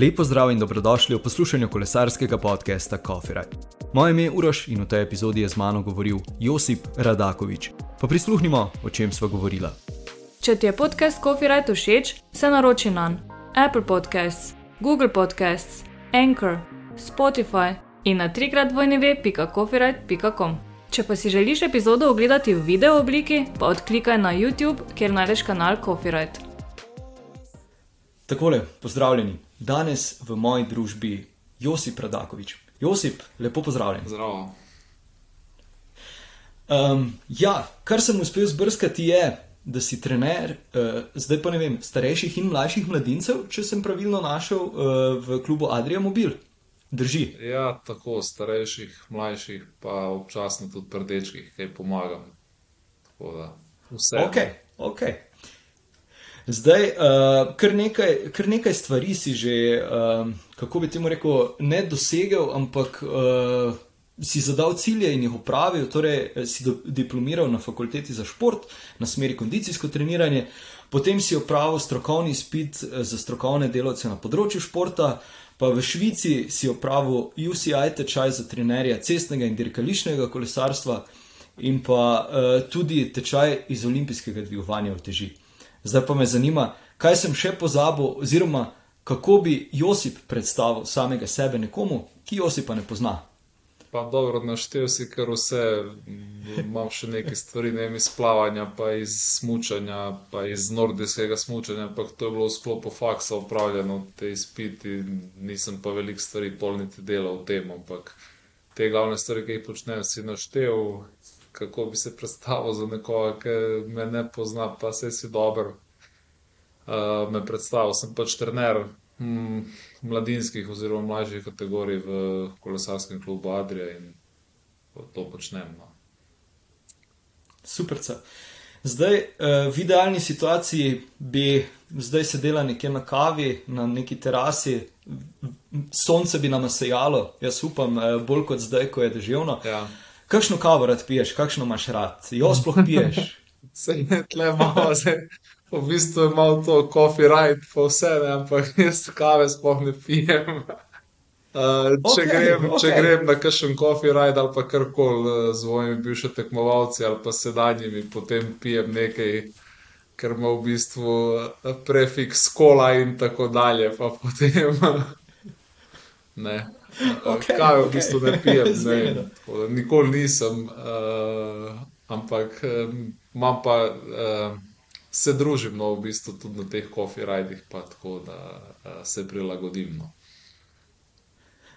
Lepo zdrav in dobrodošli v poslušanju kolesarskega podcasta Coffee. Moje ime je Uroš in v tej epizodi je z mano govoril Josip Radakovič. Pa prisluhnimo, o čem sva govorila. Če ti je podcast Coffee Ride všeč, se naroči na Apple Podcasts, Google Podcasts, Anchor, Spotify in na trikrat vojneve.coffeeride.com. Če pa si želiš epizodo ogledati v video obliki, pa odklikaj na YouTube, kjer najdeš kanal Coffee Ride. Takole, pozdravljeni. Danes v moji družbi Josip Radakovič. Josip, lepo pozdravljen. Zdravo. Um, ja, kar sem uspel zbrskati je, da si trener, uh, zdaj pa ne vem, starejših in mlajših mladincev, če sem pravilno našel uh, v klubu Adrija Mobil. Drži. Ja, tako starejših, mlajših, pa občasno tudi predečkih, kaj pomagam. Tako da vse. Ok, ok. Zdaj, uh, kar, nekaj, kar nekaj stvari si že, uh, kako bi temu rekel, ne dosegel, ampak uh, si zadal cilje in jih upravil. Torej, si do, diplomiral na fakulteti za šport, na smeri kondicijsko treniranje, potem si opravil strokovni spit za strokovne delavce na področju športa. Pa v Švici si opravil UCI tečaj za trenerja cestnega in dirkališčnega kolesarstva, in pa uh, tudi tečaj iz olimpijskega dvigovanja v teži. Zdaj pa me zanima, kaj sem še pozabil, oziroma kako bi Josip predstavil samega sebe nekomu, ki Josipa ne pozna. Pa dobro, naštel si kar vse, imam še nekaj stvari, ne iz plavanja, pa iz smutanja, pa iz nordijskega smutanja, ampak to je bilo v sklopu faksa upravljeno, te izpiti, nisem pa veliko stvari polniti delal v tem, ampak te glavne stvari, ki jih počnem, si naštel, kako bi se predstavil za nekoga, ki me ne pozna, pa se si dober. Uh, me predstavil, sem pač trener hm, mladinskih oziroma mlajših kategorij v kolesarskem klubu Adrija in to počnem. No. Super. Zdaj, v idealni situaciji bi zdaj sedela nekje na kavi, na neki terasi, sonce bi nam sejalo, jaz upam, bolj kot zdaj, ko je deževno. Ja. Kakšno kavo rad piješ, kakšno imaš rad, jo sploh piješ? Se je tle malo, se, v bistvu je malo to coffee right, pa vse, ne, ampak jaz kave sploh ne pijem. Uh, če, Okej, grem, če okej. grem na kakšen coffee ride ali pa karkoli uh, z svojimi bivšimi tekmovalci ali pa sedanjimi, potem pijem nekaj, ker ima v bistvu uh, prefiks kola in tako dalje, pa potem ne. Okej, Kave v okej. bistvu ne pijem, ne, tako da nikoli nisem, uh, ampak um, imam pa, uh, se družim no, v bistvu tudi na teh coffee ridih, pa tako da uh, se prilagodim. No.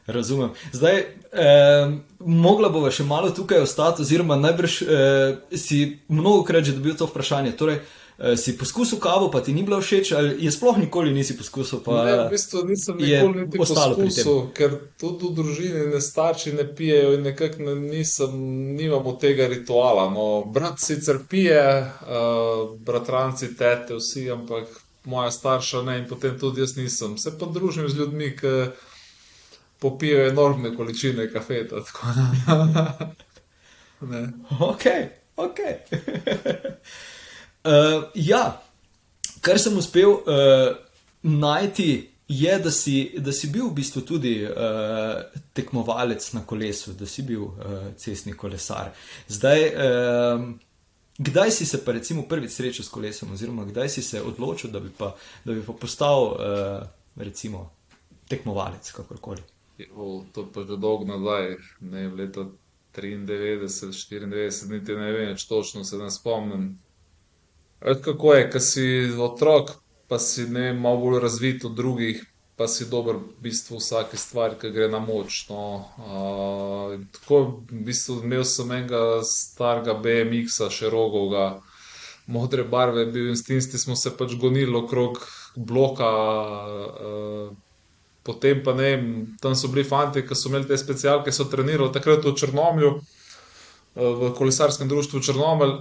Razumem. Zdaj, eh, mogla bova še malo tukaj ostati, oziroma najbrž eh, si mnogo krat že dobil to vprašanje. Torej, eh, si poskusil kavo, pa ti ni bilo všeč, ali je sploh nikoli nisi poskusil? Ne, v bistvu nisem nikoli niti poskusil, ker tudi v družini ne starši ne pijejo in nekako ne, nisem, nimamo tega rituala. No, brat sicer pije, uh, bratranci, tete, vsi, ampak moja starša ne in potem tudi jaz nisem. Se pa družim z ljudmi, ki popijajo enormne količine kafeta. Ok, ok. uh, ja, kar sem uspel uh, najti, je, da si, da si bil v bistvu tudi uh, tekmovalec na kolesu, da si bil uh, cestni kolesar. Zdaj, uh, kdaj si se pa recimo prvič srečal s kolesom, oziroma kdaj si se odločil, da bi pa, da bi pa postal uh, recimo tekmovalec, kakorkoli. O, to pa že dolgo nazaj, ne vem, leta 93, 94, niti ne vem, točno se ne spomnim. Veš, kako je, ko si otrok, pa si ne malo bolj razvit od drugih, pa si dober v bistvu vsake stvari, ki gre na moč. No. Uh, tako v bistvu imel sem enega starega BMX-a, širokovega, modre barve, bil in s tisti smo se pač gonili okrog bloka. Uh, Potem pa ne, tam so bili fanti, ki so imeli te specialke, so trenirali takrat v Črnomlju, v kolesarskem društvu Črnomelj.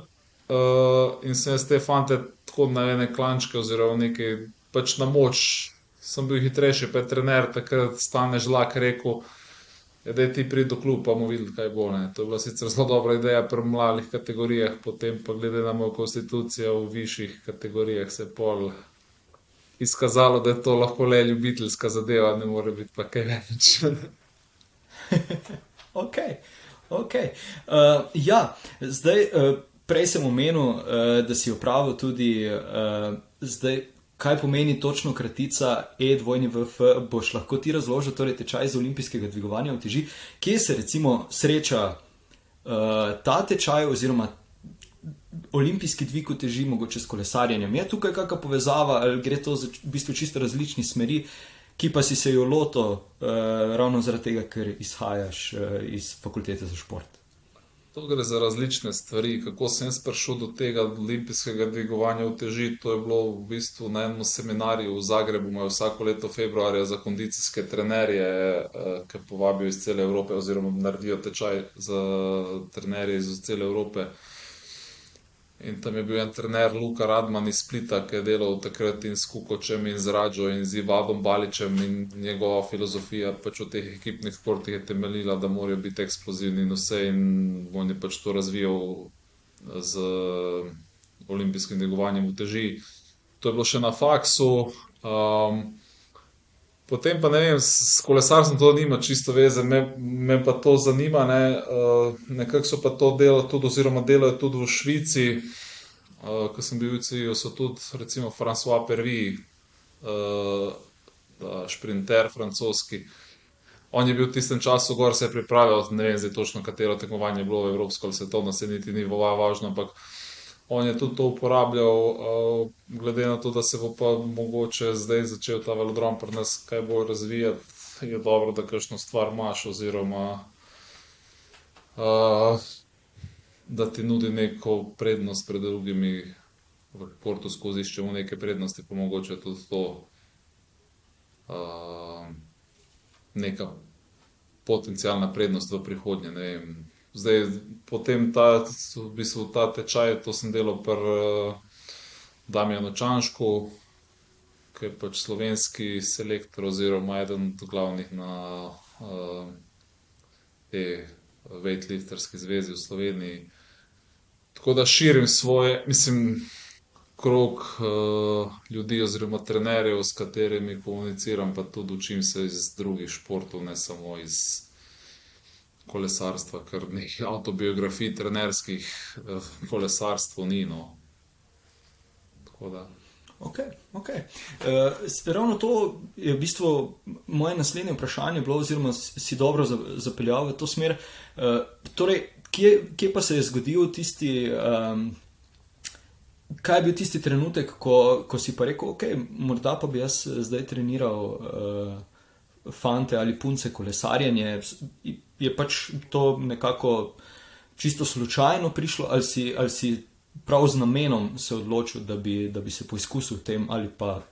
Eh, In sem jaz te fante tako na ene klančke, oziroma nekaj pač na moč, sem bil hitrejši, pa je trener takrat stane žlak rekel. Da ti pridi do kluba, bomo videli, kaj bo. Ne. To je bila sicer zelo dobra ideja pri mladih kategorijah, potem pa glede na mojo konstitucijo v višjih kategorijah se pol izkazalo, da je to lahko le ljubiteljska zadeva, ne more biti pa kaj več. ok, ok. Uh, ja, zdaj. Uh, Prej sem omenil, uh, da si upravil tudi uh, zdaj, kaj pomeni točno kratica E2VF. Boš lahko ti razložil, torej tečaj za olimpijskega dvigovanja v teži, kje se recimo sreča uh, ta tečaj oziroma olimpijski dvig v teži, mogoče s kolesarjenjem. Je tukaj kakšna povezava ali gre to za v bistvu čisto različni smeri, ki pa si se jo loto uh, ravno zaradi tega, ker izhajaš uh, iz fakultete za šport. To gre za različne stvari. Kako sem prišel do tega olimpijskega dvigovanja v teži? To je bilo v bistvu na enem seminarju v Zagrebu, imajo vsako leto februarja za kondicijske trenerje, ki povabijo iz cele Evrope, oziroma naredijo tečaj za trenerje iz cele Evrope. In tam je bil en trener, Luka Radman iz Splita, ki je delal takrat in s Kukočem in z Radžo in z Ivadom Baličem in njegova filozofija pač v teh ekipnih športih je temeljila, da morajo biti eksplozivni in vse in on je pač to razvijal z olimpijskim dvigovanjem v teži. To je bilo še na faksu. Um, Potem pa ne vem, s kolesarstvom to nima čisto veze, me, me pa to zanima. Ne, uh, Nekako so pa to delali tudi, oziroma delajo tudi v Švici, uh, ko sem bil v Cijo, so tudi recimo François Pervi, uh, šprinter francoski. On je bil v tistem času gor, se je pripravljal, ne vem zdaj točno, katero tekmovanje je bilo, evropsko ali svetovno, se niti ni važno, ampak on je tudi to uporabljal, uh, glede na to, da se bo pa mogoče zdaj začel ta velodrom pri nas kaj bolj razvijati, je dobro, da kakšno stvar imaš, oziroma uh, da ti nudi neko prednost pred drugimi. V portu skozi iščemo neke prednosti, pa mogoče tudi to uh, neka potencijalna prednost v prihodnje. Zdaj, potem ta, v bistvu, ta tečaj, to sem delal pri uh, Damjanu Čanšku, ki je pač slovenski selektor oziroma eden od glavnih na uh, te weightlifterski zvezi v Sloveniji. Tako da širim svoje, mislim, krog uh, ljudi oziroma trenerjev, s katerimi komuniciram, pa tudi učim se iz drugih športov, ne samo iz kolesarstva, ker nekaj autobiografij, trenerskih eh, kolesarstv ni. No. Ok, ok. Uh, ravno to je v bistvu moje naslednje vprašanje, bilo, oziroma si dobro zapeljal v to smer. Uh, torej, kje, kje pa se je zgodil tisti, um, kaj je bil tisti trenutek, ko, ko si pa rekel, ok, morda pa bi jaz zdaj treniral. Uh, fante ali punce kolesarjenje, je pač to nekako čisto slučajno prišlo, ali si, ali si prav z namenom se odločil, da bi, da bi se poizkusil v tem ali pa.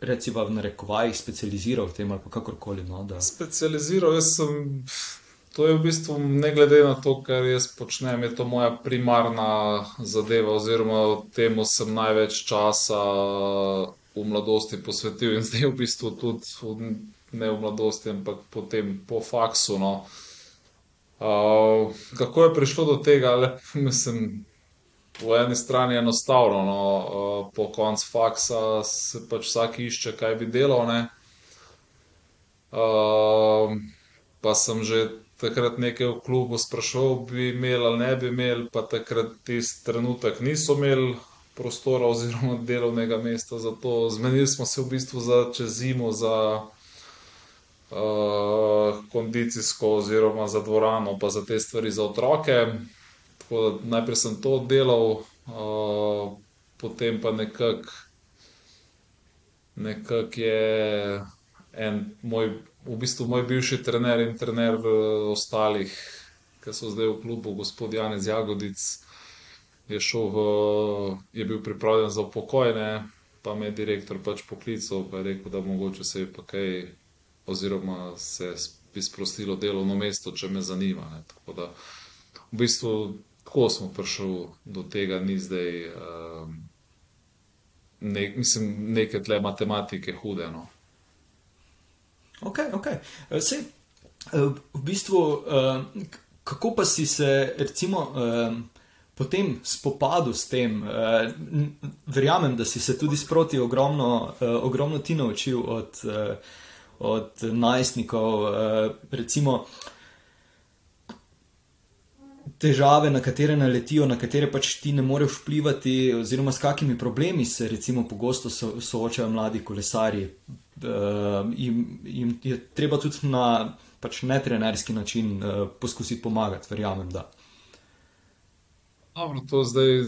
Recimo, v narekovajih, specializiral v tem ali kakorkoli. No, da... Specializiral sem, to je v bistvu ne glede na to, kar jaz počnem, je to moja primarna zadeva, oziroma temu sem največ časa v mladosti posvetil in zdaj v bistvu tudi v ne v mladosti, ampak potem po faksu. No. Uh, kako je prišlo do tega, le, mislim, po eni strani enostavno, no, uh, po koncu faksa se pač vsak išče, kaj bi delal. Uh, pa sem že takrat nekaj v klubu sprašoval, bi imel ali ne bi imel, pa takrat tisti trenutek niso imeli prostora oziroma delovnega mesta za to. Zmenili smo se v bistvu za čez zimo, za uh, kondicijsko, oziroma za dvorano, pa za te stvari za otroke. Najprej sem to delal, uh, potem pa nekako nekak je en moj, v bistvu moj bivši trener in trener ostalih, ki so zdaj v klubu, gospod Janez Jagodic. Je, v, je bil pripravljen za upokojene, pa me je direktor pač poklical in rekel, da mogoče se je pa kaj oziroma se bi sprostilo delovno mesto, če me zanima. Ne. Tako da, v bistvu, tako smo prišli do tega, ni zdaj, uh, ne, mislim, neke tle matematike hude. No. Ok, ok. Sej, v bistvu, uh, kako pa si se, recimo, uh, po tem spopadu s tem, verjamem, da si se tudi sproti ogromno, ogromno ti naučil od, od najstnikov. Uh, recimo, težave, na katere naletijo, na katere pač ti ne moreš vplivati, oziroma s kakimi problemi se recimo pogosto so, soočajo mladi kolesari. Uh, jim, jim je treba tudi na pač netrenerski način uh, poskusiti pomagati, verjamem. Da. Dobro, to zdaj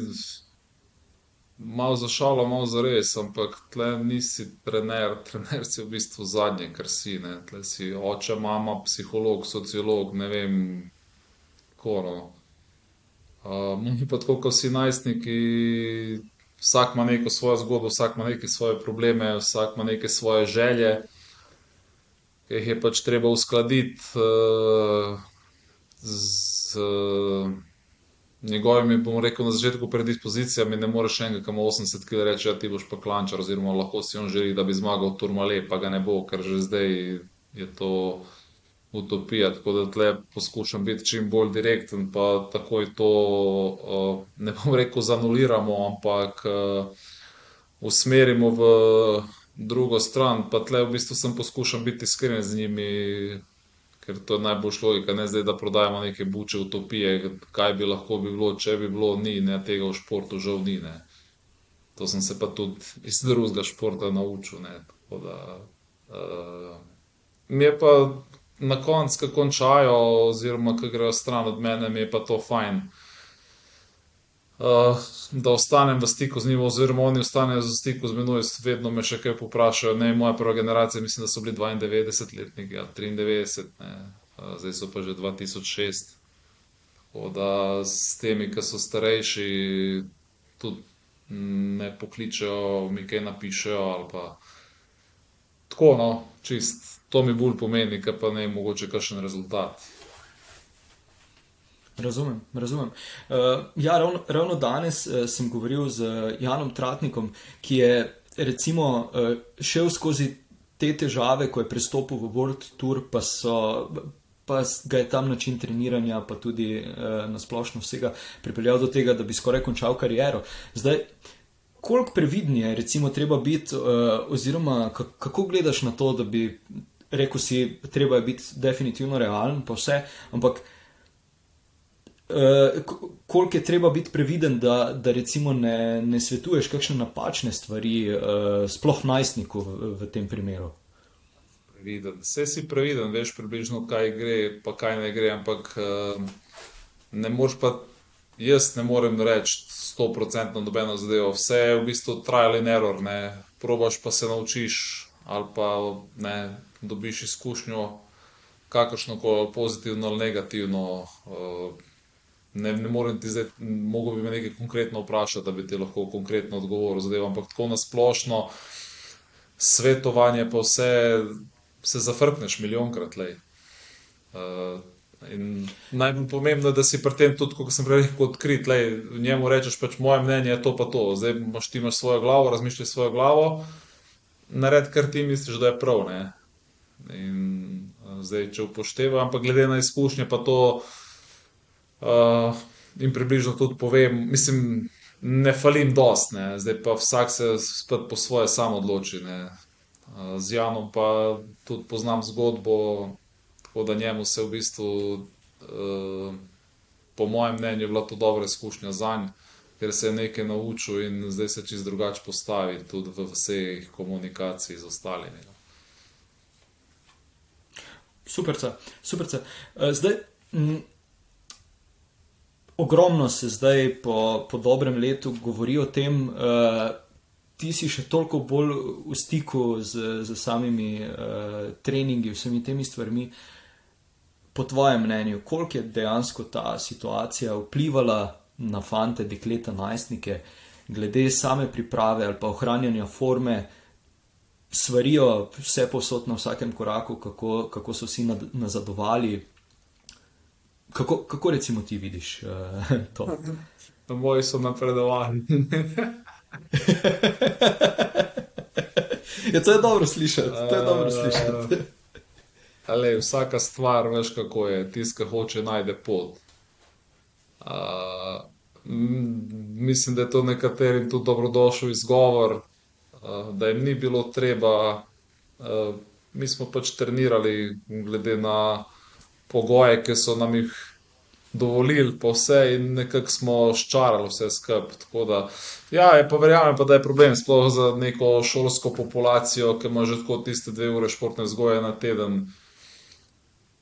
malo za šalo, malo za res, ampak tle nisi trener, trener si v bistvu zadnji, kar si. Ne? Tle si oče, mama, psiholog, sociolog, ne vem, koro. Mi um, pa tako, ko si najstniki, vsak ima neko svojo zgodbo, vsak ima neke svoje probleme, vsak ima neke svoje želje, ki jih je pač treba uskladiti uh, z. Uh, njegovimi, bomo rekel, na začetku predispozicijami, ne moreš enega, ki ima 80 kg, reči, da ja, ti boš pa klančar, oziroma lahko si on želi, da bi zmagal Turmale, pa ga ne bo, ker že zdaj je to utopija. Tako da tle poskušam biti čim bolj direkten, pa takoj to, ne bom rekel, zanuliramo, ampak usmerimo v drugo stran, pa tle v bistvu sem poskušal biti iskren z njimi ker to je najboljša logika, ne zdaj, da prodajamo neke buče utopije, kaj bi lahko bi bilo, če bi bilo, ni ne, tega v športu, žal ni. Ne. To sem se pa tudi iz drugega športa naučil. Da, uh, mi je pa na koncu, ko končajo, oziroma ko grejo stran od mene, mi je pa to fajn. Uh, da ostanem v stiku z njim, oziroma oni ostanejo v stiku z menoj, vedno me še kaj poprašajo. Ne, moja prva generacija, mislim, da so bili 92-letniki, ja, 93, ne, uh, zdaj so pa že 2006. Tako da s temi, ki so starejši, tudi ne pokličejo, mi kaj napišejo. Tako, no, čist, to mi bolj pomeni, pa ne mogoče kakšen rezultat. Razumem, razumem. Uh, ja, ravno, ravno danes uh, sem govoril z Janom Tratnikom, ki je recimo uh, šel skozi te težave, ko je pristopil v World Tour, pa, so, pa ga je tam način treniranja, pa tudi uh, na splošno vsega pripeljal do tega, da bi skoraj končal kariero. Zdaj, koliko previdni je recimo treba biti, uh, oziroma kako gledaš na to, da bi rekel si, treba je biti definitivno realen, pa vse, ampak. Uh, koliko je treba biti previden, da, da recimo ne, ne svetuješ kakšne napačne stvari, uh, sploh najstniku v, v tem primeru? Previden. Vse si previden, veš približno, kaj gre, pa kaj ne gre, ampak uh, ne moreš pa, jaz ne morem reči, sto procentno nobeno zadevo. Vse je v bistvu trial and error, ne. probaš pa se naučiš ali pa ne dobiš izkušnjo, kakršno koli pozitivno ali negativno. Uh, ne, ne morem ti zdaj, mogo bi me nekaj konkretno vprašati, da bi ti lahko konkretno odgovoril zadevo, ampak tako nasplošno svetovanje, pa vse se zafrkneš milijonkrat. Uh, najbolj pomembno je, da si pri tem tudi, kot sem prej rekel, odkrit. Lej, njemu rečeš, pač moje mnenje je to, pa to. Zdaj imaš ti imaš svojo glavo, razmišljaj svojo glavo, nared, kar ti misliš, da je prav. In, uh, zdaj, če upoštevam, ampak glede na izkušnje, pa to. Uh, in približno tudi povem, mislim, ne falim dost, ne. zdaj pa vsak se spet po svoje sam odloči. Uh, z Janom pa tudi poznam zgodbo, tako da njemu se v bistvu, uh, po mojem mnenju, bila to dobra izkušnja za njega, ker se je nekaj naučil in zdaj se čist drugače postavi tudi v vseh komunikaciji z ostalimi. No. Super, super. Zdaj. Ogromno se zdaj, po, po dobrem letu, govori o tem, uh, ti si še toliko bolj v stiku z, z samimi uh, treningi, vsemi temi stvarmi. Po tvojem mnenju, koliko je dejansko ta situacija vplivala na fante, dekleta, najstnike, glede same priprave ali pa ohranjanja forme, svarijo vse posod na vsakem koraku, kako, kako so si nazadovali, Kako, kako recimo ti vidiš uh, to? Na moji so napredovali. ja, to je dobro slišati. To je dobro slišati. Ale, vsaka stvar, veš kako je, tiska hoče najde pot. Uh, mislim, da je to nekaterim tudi dobrodošel izgovor, da jim ni bilo treba. Mi smo pač trenirali, glede na pogoje, ki so nam jih dovolili, pa vse, in nekako smo ščarali vse skupaj. Tako da, ja, pa verjamem pa, da je problem, sploh za neko šolsko populacijo, ki ima že tako tiste dve ure športne vzgoje na teden.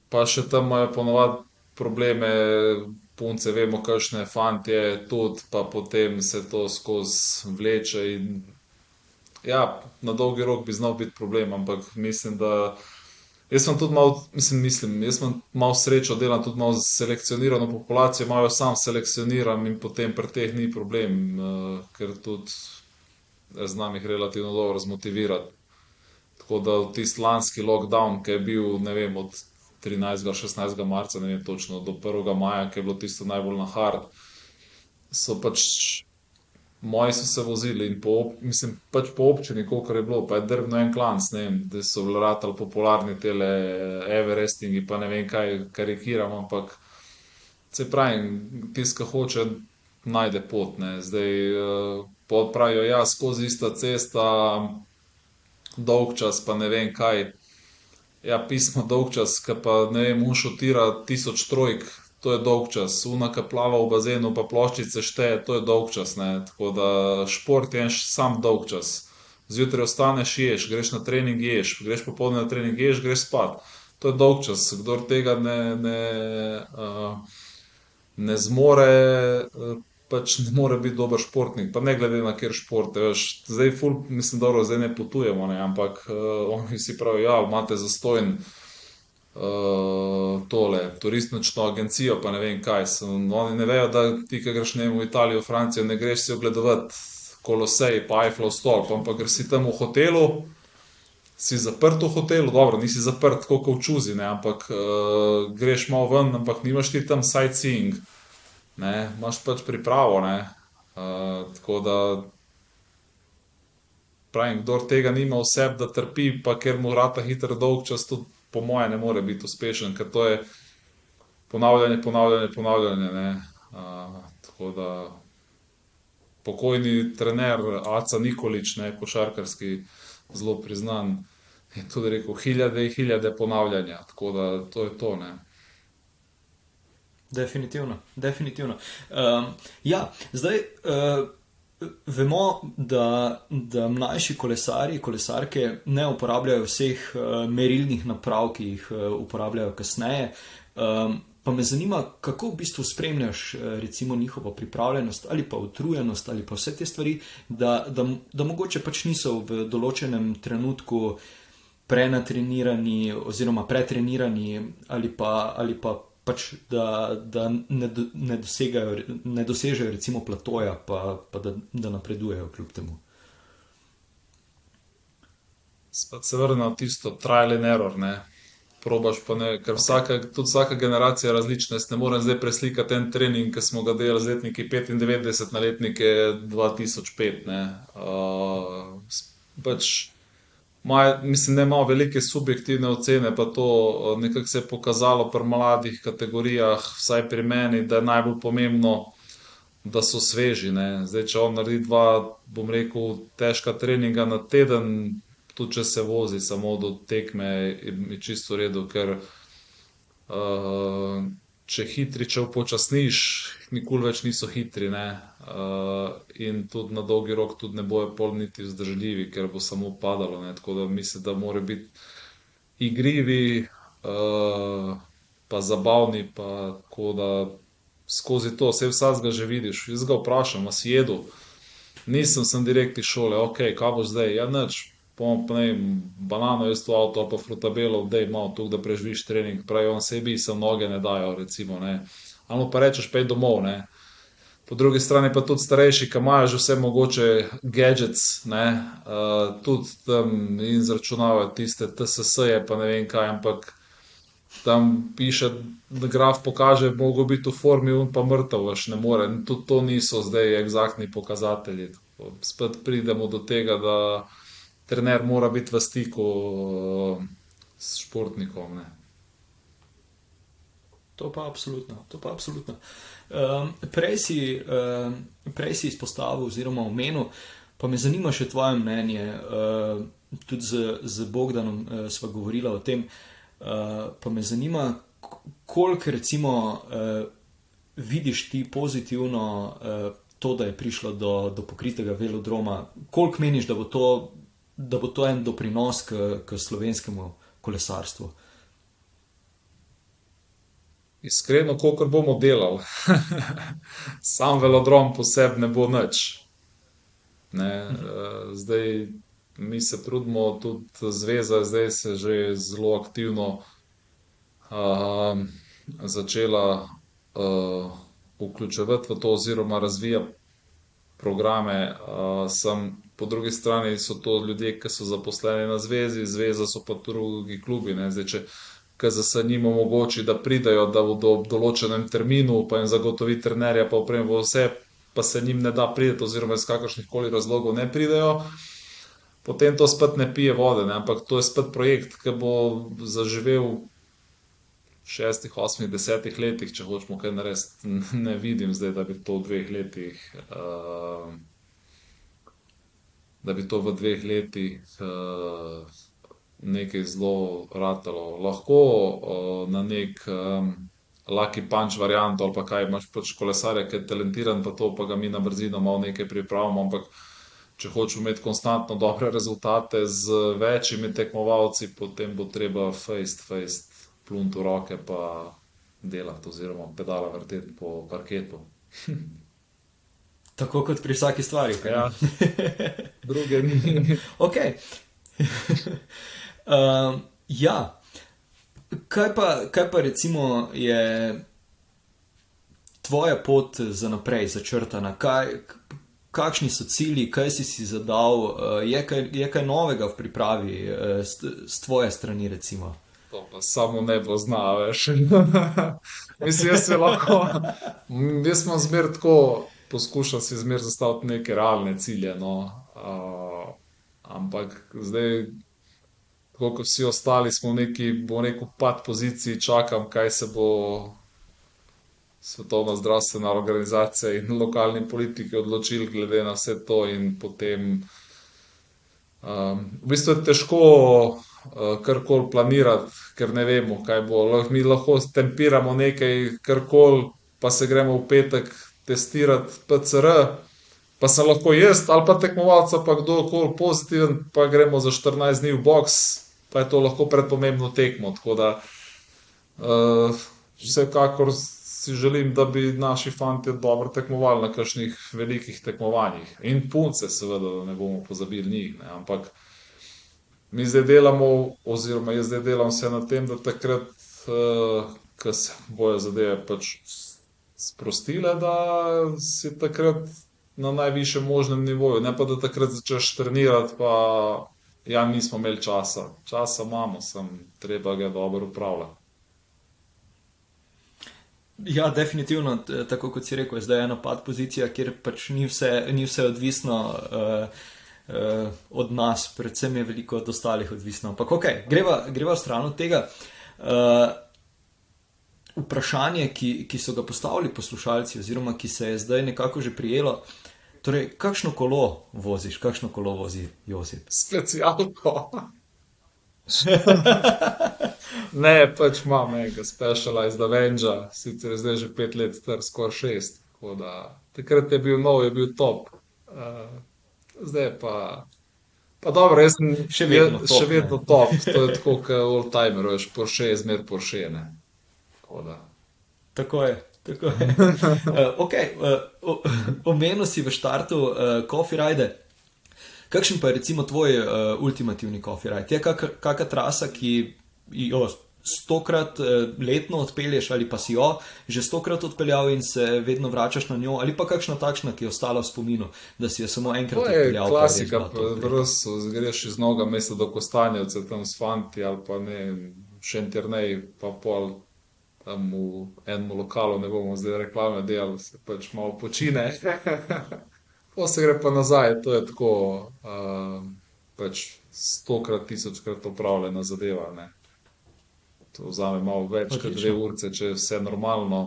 Pa še tam imajo ponavadi probleme, punce, vemo, kakšne, fantje tudi, pa potem se to skozi vleče in ja, na dolgi rok bi znal biti problem, ampak mislim, da jaz sem tudi malo, mislim, mislim, jaz imam malo srečo, delam tudi malo s selekcionirano populacijo, malo jo sam selekcioniram in potem pri teh ni problem, ker tudi znam jih relativno dobro zmotivirati. Tako da tisti lanski lockdown, ke je bil, vem, od trinajstega, šestnajstega marca, ne vem točno, do prvega maja, ke je bilo tisto najbolj na hard, so pač moji so se vozili in po mislim, pač po občini, kolikor je bilo, pa je drgnil en klanec, ne vem, da so ratali popularni tile everestingi pa ne vem kaj, karikiram, ampak saj pravim, tisti, ke hoče, najde pot, ne. Zdaj, pol pravijo: "Ja, skozi ista cesta, dolgčas pa ne vem kaj." Ja, pismo dolgčas, ke pa, ne vem, on šutira tisoč trojk, to je dolgčas. Ona, ke plava v bazenu pa ploščice šteje, to je dolgčas, ne. Tako da šport je en sam dolgčas. Zjutraj vstaneš, ješ, greš na trening, ješ, greš popoldne na trening, ješ, greš spat. To je dolgčas, kdor tega ne, ne, ne zmore, pač ne more biti dober športnik, pa ne glede na kateri šport, a veš. Zdaj ful, mislim, dobro, zdaj ne potujemo, ne, ampak, oni vsi pravijo: "Ja, imate zastonj, tole turistično agencijo pa ne vem kaj." oni ne vejo, da ti, ke greš, ne vem, v Italijo, Francijo, ne greš si ogledovat Kolosej pa Eifflov stolp, ampak greš si tam v hotelu, si zaprt v hotelu, dobro, nisi zaprt ke v Čuzi, ne, ampak, greš malo ven, ampak nimaš ti tam sightseeing, ne, imaš pač pripravo, ne. tako da pravim, kdor tega nima v sebi, da trpi, pa ker mu rata hitro dolgčas, tudi po moje ne more biti uspešen, ker to je ponavljanje, ponavljanje, ponavljanje, ne. tako da pokojni trener Aca Nikolić, ne, košarkarski, zelo priznan, je tudi rekel: "Hiljade in hiljade ponavljanja." Tako da to je to, ne. Definitivno, definitivno. ja, zdaj, vemo, da, da mlajši kolesarji, kolesarke ne uporabljajo vseh, merilnih naprav, ki jih, uporabljajo kasneje. pa me zanima, kako v bistvu spremljaš, recimo njihovo pripravljenost ali pa utrujenost ali pa vse te stvari, da, da, da mogoče pač niso v določenem trenutku prenatrenirani oziroma pretrenirani ali pa, ali pa pač da, da ne ne dosegajo, ne dosežejo recimo platoja pa, pa da, da napredujejo kljub temu. Spet se vrnem na tisto trial and error, ne. Probaš pa ne, ker vsaka, tudi vsaka generacija je različna, jaz ne morem zdaj preslikati en trening, ke smo ga delali z letniki petindevetdeset na letnike dva tisoč pet, ne. pač imajo, mislim, ne imajo velike subjektivne ocene pa to, nekako se je pokazalo pri mladih kategorijah, vsaj pri meni, da je najbolj pomembno, da so sveži, ne. Zdaj, če on naredi dva, bom rekel, težka treninga na teden, tudi če se vozi samo do tekme, je čisto v redu, ker, če hitričev upočasniš, nikoli več niso hitri, ne. in tudi na dolgi rok ne bojo pol niti vzdržljivi, ker bo samo padalo, ne, tako da mislim, da morajo biti igrivi, pa zabavni pa tako da skozi to, saj vsakega že vidiš, jaz ga vprašam: "A si jedel?" "Nisem, sem direkt iz šole." "Okej, kaj boš zdaj?" "Ja, nič." "Bomo pa, ne banano v avtu ali pa frutabelo, daj malo, toliko, da preživiš trening." Pravi on: "Saj bi, samo noge ne dajo, recimo, ne." Ali mu pa rečeš: "Pojdi domov, ne." Po drugi strani pa tudi starejši, ke imajo že vse mogoče gadgets, ne, tudi tam izračunavajo tiste TSS-je pa ne vem kaj, ampak tam piše, da graf pokaže, bi mogel biti v formi, on pa mrtev, veš, ne more, tudi to niso zdaj eksaktni pokazatelji. Spet pridemo do tega, da trener mora biti v stiku, s športnikom, ne. To pa absolutno. To pa absolutno. Um, prej, si, um, prej si izpostavil oziroma omenil, pa me zanima še tvoje mnenje. Uh, tudi z, z Bogdanom uh, sva govorila o tem, uh, pa me zanima, koliko recimo uh, vidiš ti pozitivno uh, to, da je prišlo do, do pokritega velodroma, koliko meniš, da bo to, da bo to en doprinos k, k slovenskemu kolesarstvu. Iskreno, koliko bomo delali, sam velodrom posebej ne bo nič. Ne, uh, zdaj mi se trudimo, tudi zveza, zdaj se že zelo aktivno uh, začela uh, vključevati v to, oziroma razvija programe. Uh, sem, po drugi strani so to ljudje, ki so zaposleni na zvezi, zveza so pa drugi klubi. Zdaj, če, ki se njim omogoči, da pridajo, da bodo v določenem terminu, pa jim zagotovi trenerja, pa opremo vse, pa se njim ne da priti, oziroma iz kakršnih koli razlogov ne pridajo, potem to spet ne pije vode. Ne? Ampak to je spet projekt, ki bo zaživel šestih, osmih, desetih letih, če hočemo kaj narediti. Ne vidim zdaj, da bi to v dveh letih. Uh, Da bi to v dveh letih uh, nekaj zelo ratalo. Lahko uh, na nek um, lucky punch variant ali pa kaj imaš pač kolesarja, ki je talentiran, pa to pa ga mi na brzino malo nekaj pripravimo. Ampak če hočeš imeti konstantno dobre rezultate z večjimi tekmovalci, potem bo treba face to face plunt v roke pa delati oziroma pedala vrteti po parketu. Tako kot pri vsaki stvari. Ja, druge ni. ok. Uh, ja, kaj pa, kaj pa recimo je tvoja pot za naprej začrtana? Kaj, kakšni so cilji, kaj si si zadal, uh, je, kaj, je kaj novega v pripravi z uh, tvoje strani? Recimo? To pa samo ne poznaveš. Mislim, jaz se lahko, jaz smo zmer tako. Poskušam si zmeraj zastaviti neke realne cilje, no. uh, ampak zdaj, tako kot vsi ostali, smo v neki, bo rekel, pad poziciji, čakam, kaj se bo Svetovna zdravstvena organizacija in lokalni politiki odločili, glede na vse to, in potem. Um, v bistvu je težko karkoli planirati, ker ne vemo, kaj bo. Mi lahko tempiramo nekaj, karkoli, pa se gremo v petek testirati PCR, pa se lahko jaz ali pa tekmovalca, pa kdorkoli pozitiven, pa gremo za 14 dni v box, pa je to lahko predpomembno tekmo. Tako da uh, vsekakor si želim, da bi naši fanti dobro tekmovali na kakšnih velikih tekmovanjih. In punce, seveda, da ne bomo pozabili njih. Ne? Ampak mi zdaj delamo, oziroma jaz zdaj delam vse na tem, da takrat, uh, ko se bojo zadeve pač sprostile, da si takrat. Na najvišjem možnem nivoju, ne pa da takrat začneš trenirati, pa Ja, nismo imeli časa, časa imamo, sem treba ga dobro upravljati. Ja, definitivno, tako kot si rekel, zdaj je ena pad pozicija, kjer pač ni vse, ni vse odvisno uh, uh, od nas, predvsem je veliko od ostalih odvisno. Ampak ok, greva, greva stran od tega. Uh, vprašanje, ki, ki so ga postavili poslušalci, oziroma ki se je zdaj nekako že prijelo, Torej, kakšno kolo voziš, kakšno kolo vozi Josip? Specialko. ne, pač imam nekaj specialized Avenger, sicer zdaj že pet let, star skoraj šest. Da, takrat je bil nov, je bil top. Uh, zdaj pa. Pa dobro, jaz sem še vedno, je, top, še vedno top. To je tako, kot all timer, veš, Porsche je zmer Porsche. Tako, tako je. uh, okay, uh, omenil si v štartu uh, Coffee Ride. Kakšen pa je recimo tvoj uh, ultimativni Coffee Ride? Je kakšna trasa, ki jo stokrat uh, letno odpelješ ali pa si jo že stokrat odpeljal in se vedno vračaš na njo, ali pa kakšna takšna, ki je ostala v spominu, da si jo samo enkrat odpeljal? Klasika, brz, greš iz noga mesta do Kostanjevca, tam s fanti ali pa ne, še internej, pa pol tam v enem lokalu, ne bomo zdaj reklame delali, se pač malo počine. Pa se gre pa nazaj, to je tako, uh, pač stokrat, tisočkrat upravljena zadeva. Ne. To vzame malo več kot dve urce, če je vse normalno,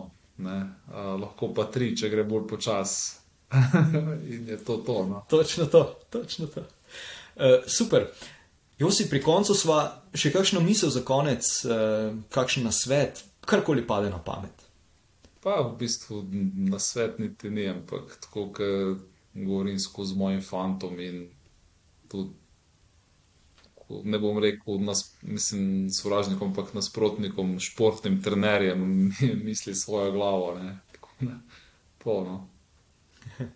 ne, uh, lahko pa tri, če gre bolj počasi. In je to to. No. Točno to, točno to. Uh, super. Josi, pri koncu sva še kakšno misel za konec, uh, kakšen nasvet, karkoli pade na pamet. Pa v bistvu na svet niti ni, ampak tako, kot govorim skozi mojim fantom in tudi, ko- ne bom rekel, nas, mislim, sovražnikom, ampak nasprotnikom, športnim trenerjem, misli svojo glavo. Ne. Tako, ne. Polno.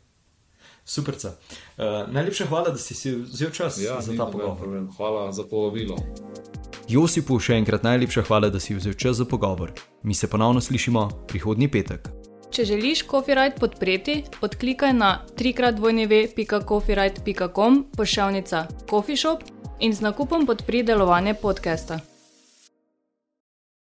Superca. Uh, najlepša hvala, da si si vzel čas Ja, za ta pogovor. problem. Hvala za povabilo. Josipu še enkrat najlepša hvala, da si vzel čas za pogovor. Mi se ponovno slišimo prihodnji petek. Če želiš Copyright podpreti, odklikaj na www.copyright.com pošiljka Coffee Shop in z nakupom podpri delovanje podcasta.